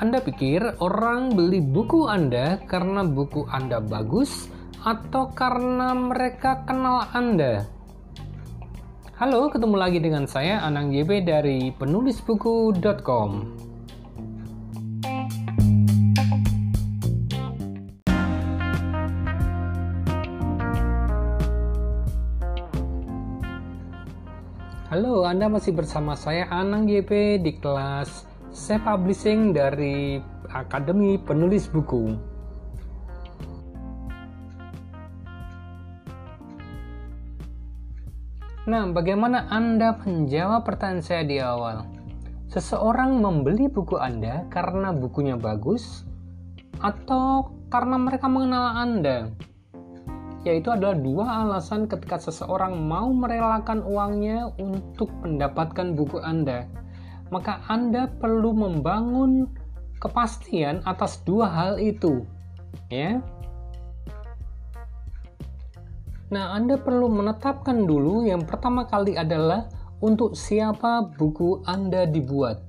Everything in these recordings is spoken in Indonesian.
Anda pikir orang beli buku Anda karena buku Anda bagus atau karena mereka kenal Anda? Halo, ketemu lagi dengan saya Anang JB dari penulisbuku.com. Halo, Anda masih bersama saya Anang JP di kelas saya publishing dari Akademi Penulis Buku. Nah, bagaimana Anda menjawab pertanyaan saya di awal? Seseorang membeli buku Anda karena bukunya bagus atau karena mereka mengenal Anda? Yaitu adalah dua alasan ketika seseorang mau merelakan uangnya untuk mendapatkan buku Anda maka Anda perlu membangun kepastian atas dua hal itu. Ya. Nah, Anda perlu menetapkan dulu yang pertama kali adalah untuk siapa buku Anda dibuat.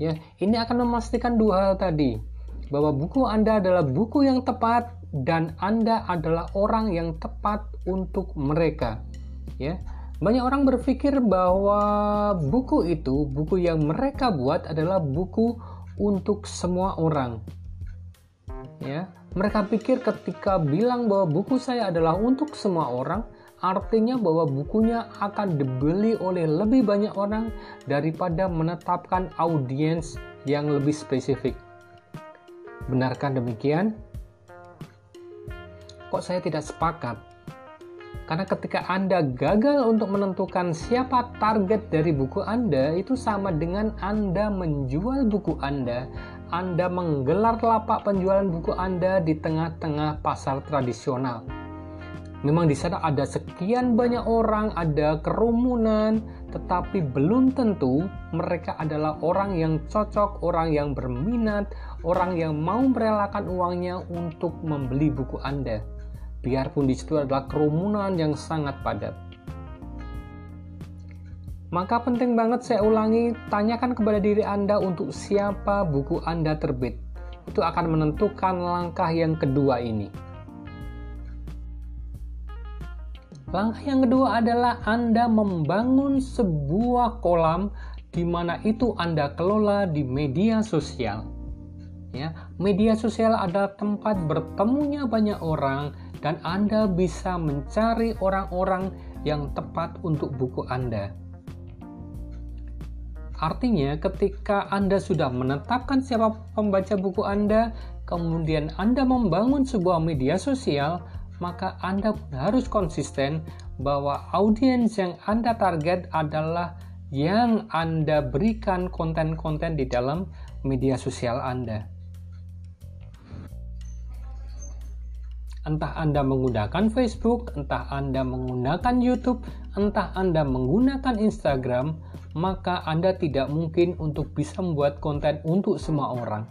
Ya, ini akan memastikan dua hal tadi, bahwa buku Anda adalah buku yang tepat dan Anda adalah orang yang tepat untuk mereka. Ya. Banyak orang berpikir bahwa buku itu, buku yang mereka buat adalah buku untuk semua orang. Ya, mereka pikir ketika bilang bahwa buku saya adalah untuk semua orang, artinya bahwa bukunya akan dibeli oleh lebih banyak orang daripada menetapkan audiens yang lebih spesifik. Benarkah demikian? Kok saya tidak sepakat? Karena ketika Anda gagal untuk menentukan siapa target dari buku Anda, itu sama dengan Anda menjual buku Anda. Anda menggelar lapak penjualan buku Anda di tengah-tengah pasar tradisional. Memang di sana ada sekian banyak orang, ada kerumunan, tetapi belum tentu mereka adalah orang yang cocok, orang yang berminat, orang yang mau merelakan uangnya untuk membeli buku Anda biarpun di situ adalah kerumunan yang sangat padat. Maka penting banget saya ulangi, tanyakan kepada diri Anda untuk siapa buku Anda terbit. Itu akan menentukan langkah yang kedua ini. Langkah yang kedua adalah Anda membangun sebuah kolam di mana itu Anda kelola di media sosial. Ya, media sosial adalah tempat bertemunya banyak orang dan Anda bisa mencari orang-orang yang tepat untuk buku Anda. Artinya, ketika Anda sudah menetapkan siapa pembaca buku Anda, kemudian Anda membangun sebuah media sosial, maka Anda harus konsisten bahwa audiens yang Anda target adalah yang Anda berikan konten-konten di dalam media sosial Anda. Entah Anda menggunakan Facebook, entah Anda menggunakan YouTube, entah Anda menggunakan Instagram, maka Anda tidak mungkin untuk bisa membuat konten untuk semua orang.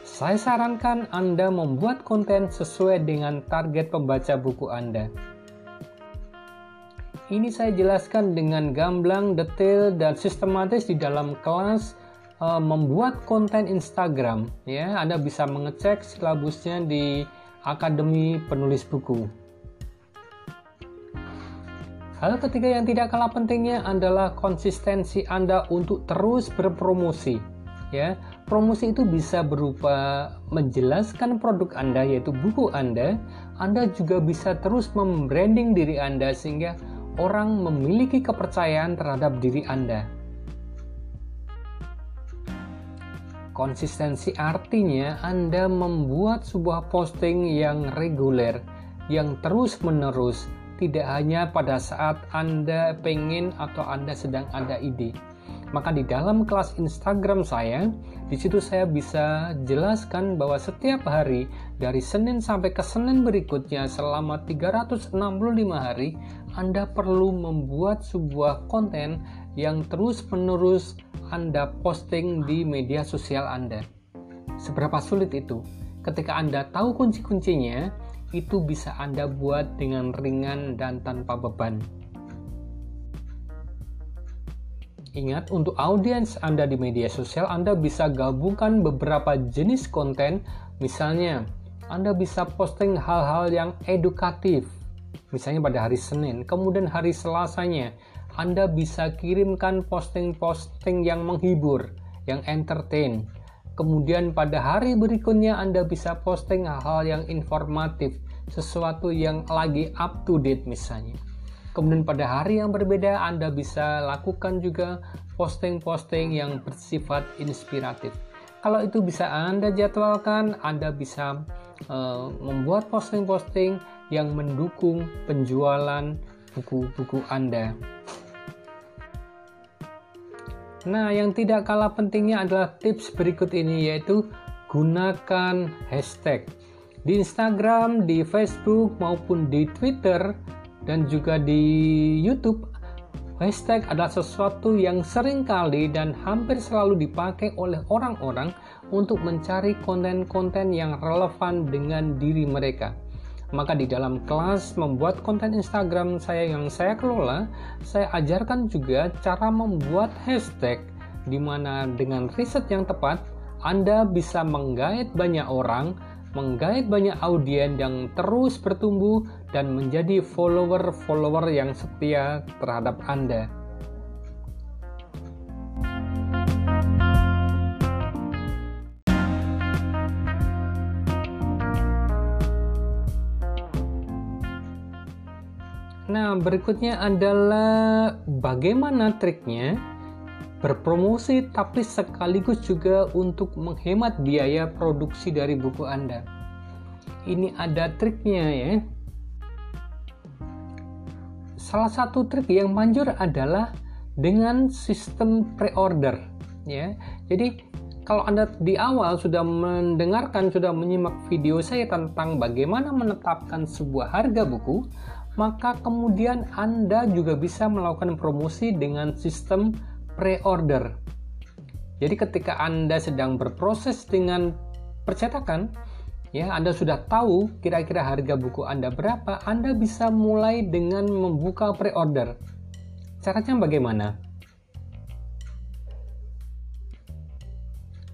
Saya sarankan Anda membuat konten sesuai dengan target pembaca buku Anda. Ini saya jelaskan dengan gamblang, detail, dan sistematis di dalam kelas uh, membuat konten Instagram. Ya, Anda bisa mengecek silabusnya di Akademi Penulis Buku. Hal ketiga yang tidak kalah pentingnya adalah konsistensi Anda untuk terus berpromosi. Ya, promosi itu bisa berupa menjelaskan produk Anda yaitu buku Anda. Anda juga bisa terus membranding diri Anda sehingga orang memiliki kepercayaan terhadap diri Anda. Konsistensi artinya Anda membuat sebuah posting yang reguler, yang terus-menerus, tidak hanya pada saat Anda pengen atau Anda sedang ada ide. Maka di dalam kelas Instagram saya, di situ saya bisa jelaskan bahwa setiap hari dari Senin sampai ke Senin berikutnya selama 365 hari, Anda perlu membuat sebuah konten yang terus-menerus anda posting di media sosial Anda. Seberapa sulit itu? Ketika Anda tahu kunci-kuncinya, itu bisa Anda buat dengan ringan dan tanpa beban. Ingat, untuk audiens Anda di media sosial, Anda bisa gabungkan beberapa jenis konten. Misalnya, Anda bisa posting hal-hal yang edukatif, misalnya pada hari Senin. Kemudian hari Selasanya, Anda bisa kirimkan posting-posting yang menghibur, yang entertain. Kemudian pada hari berikutnya Anda bisa posting hal-hal yang informatif, sesuatu yang lagi up to date misalnya. Kemudian pada hari yang berbeda Anda bisa lakukan juga posting-posting yang bersifat inspiratif. Kalau itu bisa Anda jadwalkan, Anda bisa uh, membuat posting-posting yang mendukung penjualan buku-buku Anda. Nah, yang tidak kalah pentingnya adalah tips berikut ini yaitu gunakan hashtag. Di Instagram, di Facebook maupun di Twitter, dan juga di YouTube hashtag adalah sesuatu yang sering kali dan hampir selalu dipakai oleh orang-orang untuk mencari konten-konten yang relevan dengan diri mereka. Maka di dalam kelas membuat konten Instagram saya yang saya kelola, saya ajarkan juga cara membuat hashtag di mana dengan riset yang tepat Anda bisa menggait banyak orang menggait banyak audiens yang terus bertumbuh dan menjadi follower-follower yang setia terhadap Anda. Nah, berikutnya adalah bagaimana triknya berpromosi tapi sekaligus juga untuk menghemat biaya produksi dari buku Anda. Ini ada triknya ya. Salah satu trik yang manjur adalah dengan sistem pre-order ya. Jadi kalau Anda di awal sudah mendengarkan, sudah menyimak video saya tentang bagaimana menetapkan sebuah harga buku, maka kemudian Anda juga bisa melakukan promosi dengan sistem pre-order. Jadi ketika Anda sedang berproses dengan percetakan, ya Anda sudah tahu kira-kira harga buku Anda berapa, Anda bisa mulai dengan membuka pre-order. Caranya bagaimana?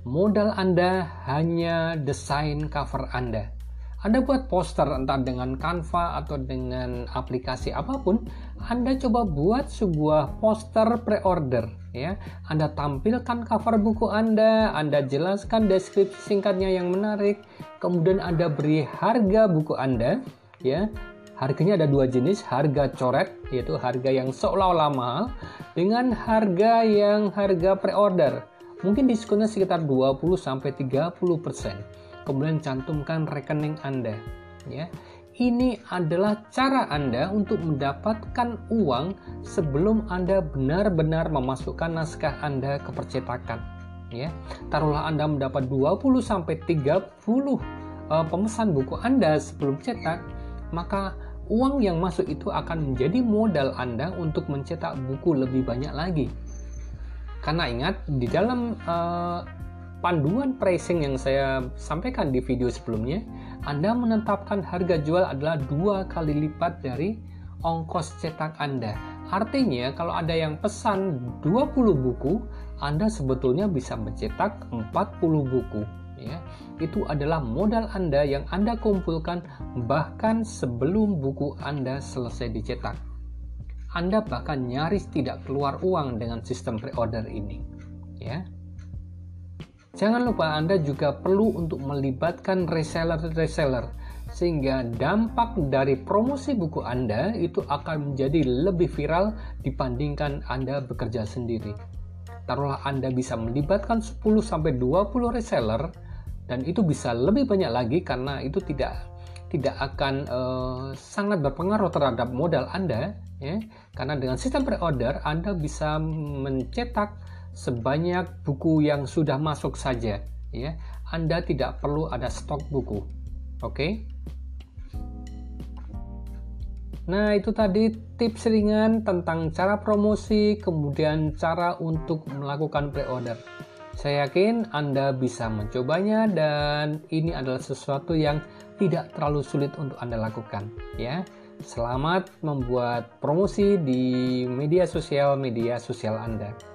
Modal Anda hanya desain cover Anda. Anda buat poster entah dengan Canva atau dengan aplikasi apa pun, Anda coba buat sebuah poster pre-order ya. Anda tampilkan cover buku Anda, Anda jelaskan deskripsi singkatnya yang menarik, kemudian Anda beri harga buku Anda ya. Harganya ada dua jenis, harga coret yaitu harga yang seolah-olah mahal dengan harga yang harga pre-order. Mungkin diskonnya sekitar 20 sampai 30% kemudian cantumkan rekening Anda ya. Ini adalah cara Anda untuk mendapatkan uang sebelum Anda benar-benar memasukkan naskah Anda ke percetakan ya. Taruhlah Anda mendapat 20 sampai 30 uh, pemesan buku Anda sebelum cetak maka uang yang masuk itu akan menjadi modal Anda untuk mencetak buku lebih banyak lagi. Karena ingat di dalam uh, panduan pricing yang saya sampaikan di video sebelumnya, Anda menetapkan harga jual adalah dua kali lipat dari ongkos cetak Anda. Artinya kalau ada yang pesan 20 buku, Anda sebetulnya bisa mencetak 40 buku. Ya, itu adalah modal Anda yang Anda kumpulkan bahkan sebelum buku Anda selesai dicetak. Anda bahkan nyaris tidak keluar uang dengan sistem pre-order ini. Ya, Jangan lupa Anda juga perlu untuk melibatkan reseller-reseller sehingga dampak dari promosi buku Anda itu akan menjadi lebih viral dibandingkan Anda bekerja sendiri. Taruhlah Anda bisa melibatkan 10 sampai 20 reseller dan itu bisa lebih banyak lagi karena itu tidak tidak akan uh, sangat berpengaruh terhadap modal Anda ya. Karena dengan sistem pre-order Anda bisa mencetak sebanyak buku yang sudah masuk saja ya Anda tidak perlu ada stok buku oke okay? Nah, itu tadi tips ringan tentang cara promosi, kemudian cara untuk melakukan pre-order. Saya yakin Anda bisa mencobanya dan ini adalah sesuatu yang tidak terlalu sulit untuk Anda lakukan, ya. Selamat membuat promosi di media sosial media sosial Anda.